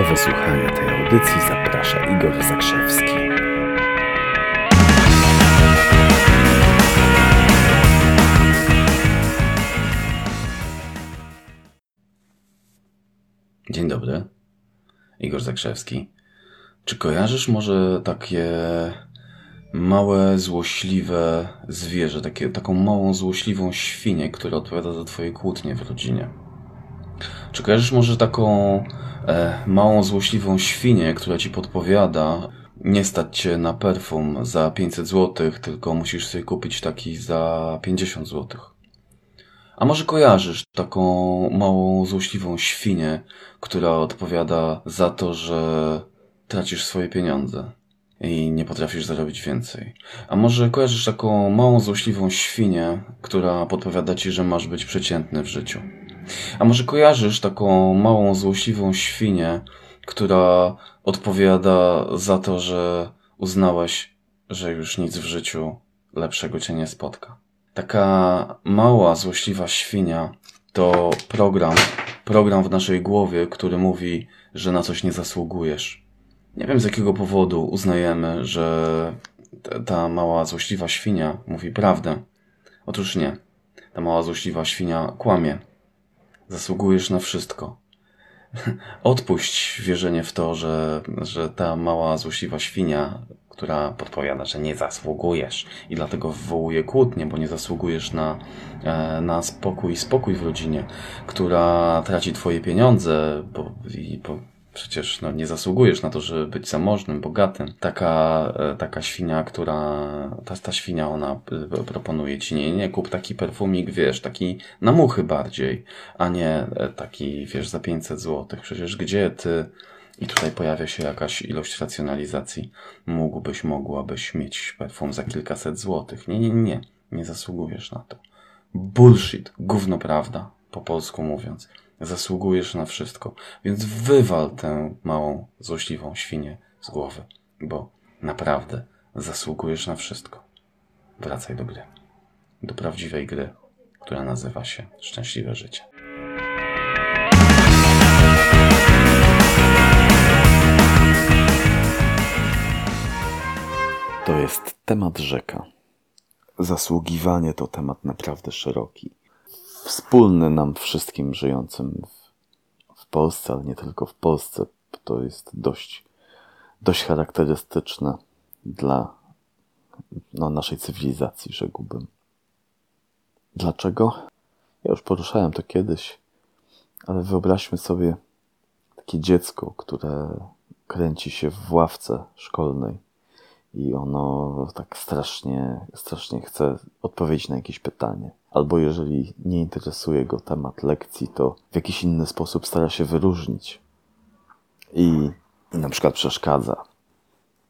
Do wysłuchania tej audycji zaprasza Igor Zakrzewski. Dzień dobry. Igor Zakrzewski. Czy kojarzysz może takie małe, złośliwe zwierzę, takie, taką małą, złośliwą świnię, która odpowiada za twoje kłótnie w rodzinie? Czy kojarzysz może taką e, małą, złośliwą świnię, która ci podpowiada, nie stać cię na perfum za 500 zł, tylko musisz sobie kupić taki za 50 zł? A może kojarzysz taką małą, złośliwą świnię, która odpowiada za to, że tracisz swoje pieniądze i nie potrafisz zarobić więcej? A może kojarzysz taką małą, złośliwą świnię, która podpowiada ci, że masz być przeciętny w życiu? A może kojarzysz taką małą, złośliwą świnię, która odpowiada za to, że uznałeś, że już nic w życiu lepszego cię nie spotka? Taka mała, złośliwa świnia to program, program w naszej głowie, który mówi, że na coś nie zasługujesz. Nie wiem z jakiego powodu uznajemy, że ta mała, złośliwa świnia mówi prawdę. Otóż nie. Ta mała, złośliwa świnia kłamie. Zasługujesz na wszystko. Odpuść wierzenie w to, że, że ta mała, złośliwa świnia, która podpowiada, że nie zasługujesz i dlatego wywołuje kłótnie, bo nie zasługujesz na, e, na spokój spokój w rodzinie, która traci twoje pieniądze, bo, i, bo przecież no, nie zasługujesz na to, żeby być zamożnym, bogatym. Taka, e, taka świnia, która, ta, ta świnia, ona e, proponuje ci, nie, nie, kup taki perfumik, wiesz, taki na muchy bardziej, a nie e, taki, wiesz, za 500 zł. Przecież gdzie ty, i tutaj pojawia się jakaś ilość racjonalizacji, mógłbyś, mogłabyś mieć perfum za kilkaset złotych. Nie, nie, nie, nie zasługujesz na to. Bullshit, gówno prawda, po polsku mówiąc. Zasługujesz na wszystko, więc wywal tę małą, złośliwą świnię z głowy, bo naprawdę zasługujesz na wszystko. Wracaj do gry. Do prawdziwej gry, która nazywa się Szczęśliwe Życie. To jest temat rzeka. Zasługiwanie to temat naprawdę szeroki. Wspólny nam wszystkim żyjącym w, w Polsce, ale nie tylko w Polsce. To jest dość, dość charakterystyczne dla no, naszej cywilizacji, rzekłbym. Dlaczego? Ja już poruszałem to kiedyś, ale wyobraźmy sobie takie dziecko, które kręci się w ławce szkolnej i ono tak strasznie, strasznie chce odpowiedzieć na jakieś pytanie. Albo jeżeli nie interesuje go temat lekcji, to w jakiś inny sposób stara się wyróżnić i na przykład przeszkadza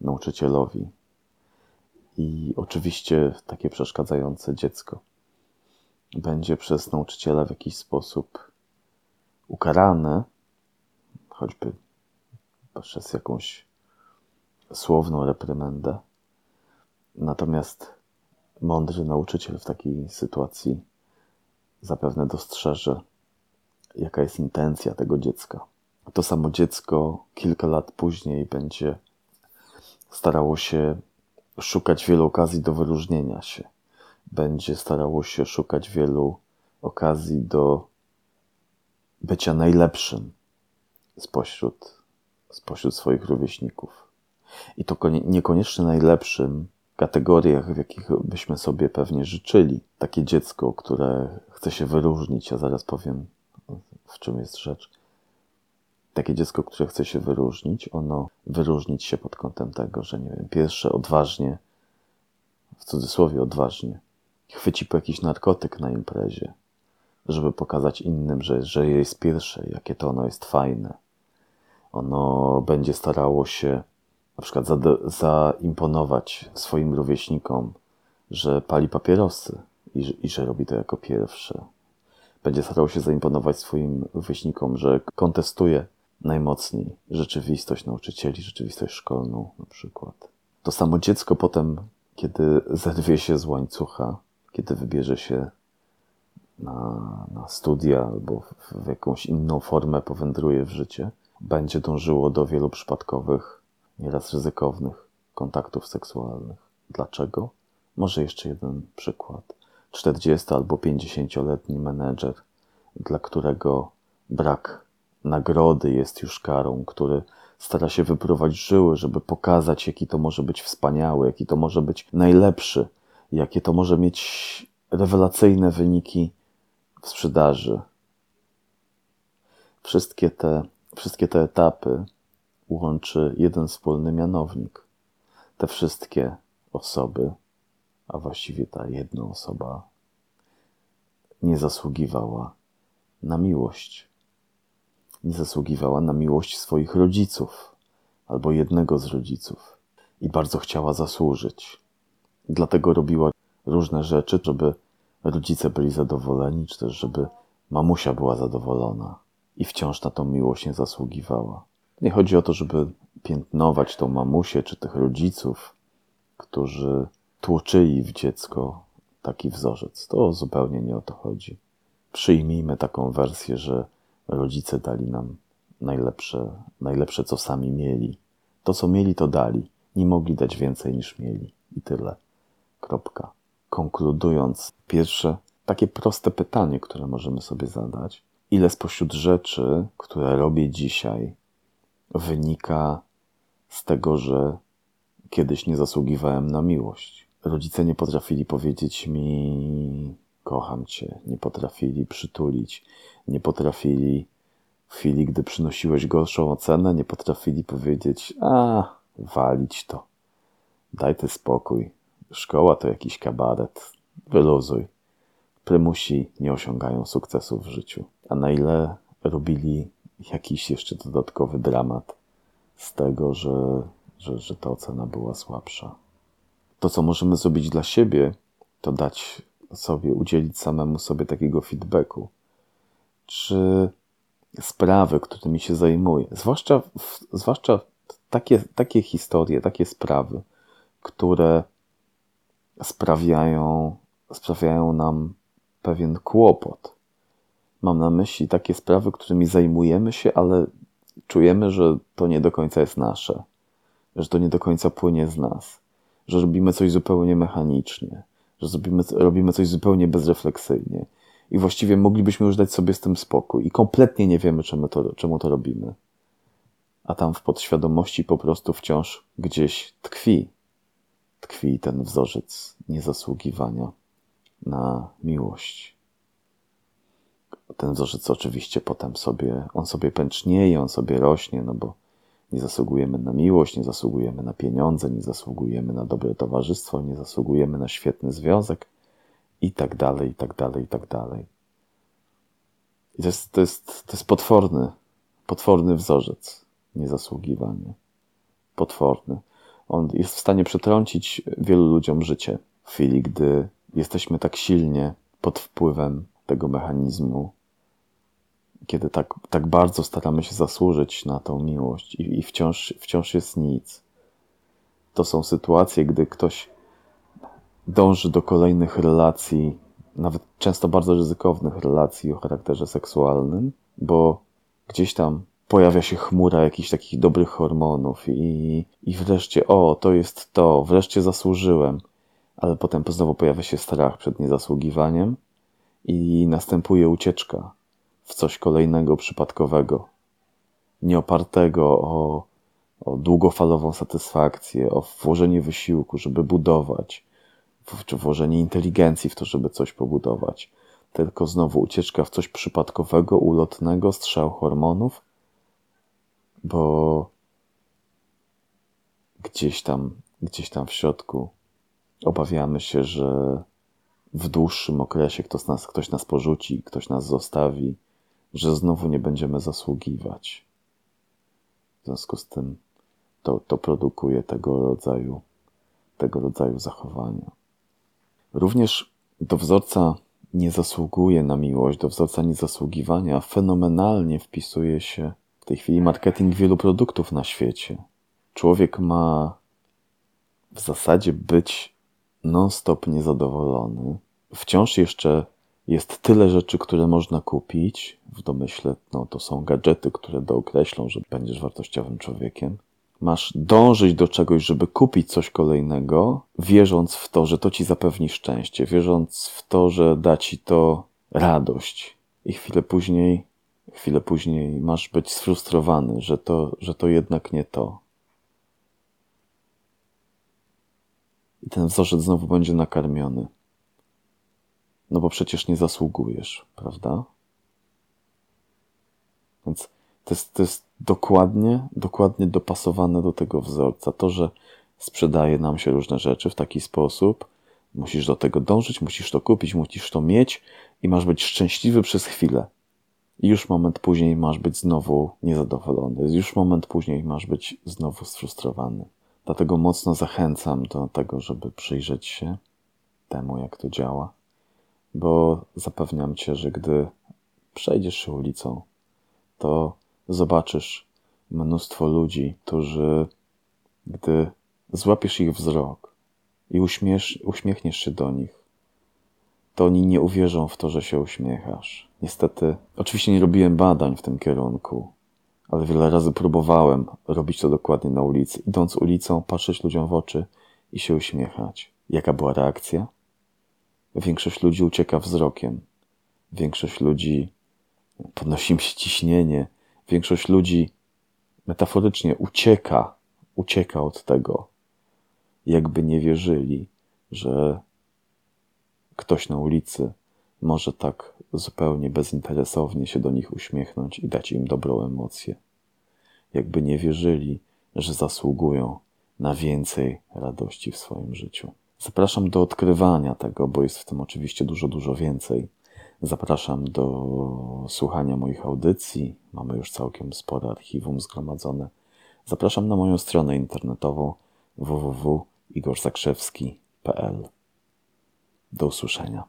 nauczycielowi. I oczywiście takie przeszkadzające dziecko będzie przez nauczyciela w jakiś sposób ukarane, choćby przez jakąś słowną reprymendę. Natomiast mądry nauczyciel w takiej sytuacji zapewne dostrzeże, jaka jest intencja tego dziecka. To samo dziecko kilka lat później będzie starało się szukać wielu okazji do wyróżnienia się. Będzie starało się szukać wielu okazji do bycia najlepszym spośród, spośród swoich rówieśników. I to niekoniecznie najlepszym kategoriach, w jakich byśmy sobie pewnie życzyli. Takie dziecko, które chce się wyróżnić, ja zaraz powiem, w czym jest rzecz. Takie dziecko, które chce się wyróżnić, ono wyróżnić się pod kątem tego, że nie wiem, pierwsze odważnie, w cudzysłowie odważnie, chwyci po jakiś narkotyk na imprezie, żeby pokazać innym, że, że jest pierwsze, jakie to ono jest fajne. Ono będzie starało się na przykład zaimponować swoim rówieśnikom, że pali papierosy i, i że robi to jako pierwsze. Będzie starał się zaimponować swoim rówieśnikom, że kontestuje najmocniej rzeczywistość nauczycieli, rzeczywistość szkolną na przykład. To samo dziecko potem, kiedy zerwie się z łańcucha, kiedy wybierze się na, na studia albo w, w jakąś inną formę powędruje w życie, będzie dążyło do wielu przypadkowych, nieraz ryzykownych kontaktów seksualnych. Dlaczego? Może jeszcze jeden przykład. 40 albo 50-letni menedżer, dla którego brak nagrody jest już karą, który stara się wyprowadzić żyły, żeby pokazać, jaki to może być wspaniały, jaki to może być najlepszy, jakie to może mieć rewelacyjne wyniki w sprzedaży. Wszystkie te, wszystkie te etapy łączy jeden wspólny mianownik. Te wszystkie osoby, a właściwie ta jedna osoba, nie zasługiwała na miłość. Nie zasługiwała na miłość swoich rodziców albo jednego z rodziców i bardzo chciała zasłużyć. Dlatego robiła różne rzeczy, żeby rodzice byli zadowoleni, czy też żeby mamusia była zadowolona i wciąż na tą miłość nie zasługiwała. Nie chodzi o to, żeby piętnować tą mamusię czy tych rodziców, którzy tłoczyli w dziecko taki wzorzec. To zupełnie nie o to chodzi. Przyjmijmy taką wersję, że rodzice dali nam najlepsze, najlepsze, co sami mieli. To, co mieli, to dali. Nie mogli dać więcej niż mieli. I tyle. Kropka. Konkludując, pierwsze takie proste pytanie, które możemy sobie zadać. Ile spośród rzeczy, które robię dzisiaj, wynika z tego, że kiedyś nie zasługiwałem na miłość? Rodzice nie potrafili powiedzieć mi, kocham cię, nie potrafili przytulić, nie potrafili w chwili, gdy przynosiłeś gorszą ocenę, nie potrafili powiedzieć, a, walić to, daj ty spokój, szkoła to jakiś kabaret, wyluzuj. Prymusi nie osiągają sukcesu w życiu. A na ile robili jakiś jeszcze dodatkowy dramat z tego, że, że, że ta ocena była słabsza. To, co możemy zrobić dla siebie, to dać sobie, udzielić samemu sobie takiego feedbacku. Czy sprawy, którymi się zajmuję, zwłaszcza, zwłaszcza takie, takie historie, takie sprawy, które sprawiają, sprawiają nam pewien kłopot. Mam na myśli takie sprawy, którymi zajmujemy się, ale czujemy, że to nie do końca jest nasze, że to nie do końca płynie z nas, że robimy coś zupełnie mechanicznie, że robimy, robimy coś zupełnie bezrefleksyjnie i właściwie moglibyśmy już dać sobie z tym spokój i kompletnie nie wiemy, czemu to, czemu to robimy. A tam w podświadomości po prostu wciąż gdzieś tkwi, tkwi ten wzorzec niezasługiwania na miłość. Ten wzorzec oczywiście potem sobie, on sobie pęcznieje, on sobie rośnie, no bo nie zasługujemy na miłość, nie zasługujemy na pieniądze, nie zasługujemy na dobre towarzystwo, nie zasługujemy na świetny związek i tak dalej, i tak dalej, i tak dalej. I to jest, to jest, to jest potworny, potworny wzorzec niezasługiwania. Potworny. On jest w stanie przetrącić wielu ludziom życie w chwili, gdy jesteśmy tak silnie pod wpływem tego mechanizmu, kiedy tak, tak bardzo staramy się zasłużyć na tą miłość i, i wciąż, wciąż jest nic. To są sytuacje, gdy ktoś dąży do kolejnych relacji, nawet często bardzo ryzykownych relacji o charakterze seksualnym, bo gdzieś tam pojawia się chmura jakichś takich dobrych hormonów i, i wreszcie, o, to jest to, wreszcie zasłużyłem, ale potem znowu pojawia się strach przed niezasługiwaniem i następuje ucieczka w coś kolejnego, przypadkowego, nieopartego o, o długofalową satysfakcję, o włożenie wysiłku, żeby budować, czy włożenie inteligencji w to, żeby coś pobudować, tylko znowu ucieczka w coś przypadkowego, ulotnego, strzał hormonów, bo gdzieś tam, gdzieś tam w środku obawiamy się, że w dłuższym okresie ktoś nas, ktoś nas porzuci, ktoś nas zostawi, że znowu nie będziemy zasługiwać. W związku z tym to, to produkuje tego rodzaju, tego rodzaju zachowania. Również do wzorca nie zasługuje na miłość, do wzorca niezasługiwania fenomenalnie wpisuje się w tej chwili marketing wielu produktów na świecie. Człowiek ma w zasadzie być non-stop niezadowolony, wciąż jeszcze jest tyle rzeczy, które można kupić. W domyśle no, to są gadżety, które dookreślą, że będziesz wartościowym człowiekiem. Masz dążyć do czegoś, żeby kupić coś kolejnego, wierząc w to, że to ci zapewni szczęście, wierząc w to, że da ci to radość. I chwilę później, chwilę później masz być sfrustrowany, że to, że to jednak nie to. I ten wzorzec znowu będzie nakarmiony. No bo przecież nie zasługujesz, prawda? Więc to jest, to jest dokładnie, dokładnie dopasowane do tego wzorca. To, że sprzedaje nam się różne rzeczy w taki sposób, musisz do tego dążyć, musisz to kupić, musisz to mieć i masz być szczęśliwy przez chwilę. I już moment później masz być znowu niezadowolony. Już moment później masz być znowu sfrustrowany. Dlatego mocno zachęcam do tego, żeby przyjrzeć się temu, jak to działa, bo zapewniam cię, że gdy przejdziesz się ulicą, to zobaczysz mnóstwo ludzi, którzy, gdy złapiesz ich wzrok i uśmiesz, uśmiechniesz się do nich, to oni nie uwierzą w to, że się uśmiechasz. Niestety, oczywiście nie robiłem badań w tym kierunku, ale wiele razy próbowałem robić to dokładnie na ulicy. Idąc ulicą, patrzeć ludziom w oczy i się uśmiechać. Jaka była reakcja? Większość ludzi ucieka wzrokiem. Większość ludzi podnosi mi się ciśnienie. Większość ludzi metaforycznie ucieka, ucieka od tego, jakby nie wierzyli, że ktoś na ulicy może tak zupełnie bezinteresownie się do nich uśmiechnąć i dać im dobrą emocję. Jakby nie wierzyli, że zasługują na więcej radości w swoim życiu. Zapraszam do odkrywania tego, bo jest w tym oczywiście dużo, dużo więcej. Zapraszam do słuchania moich audycji. Mamy już całkiem spore archiwum zgromadzone. Zapraszam na moją stronę internetową www.igorzakrzewski.pl. Do usłyszenia.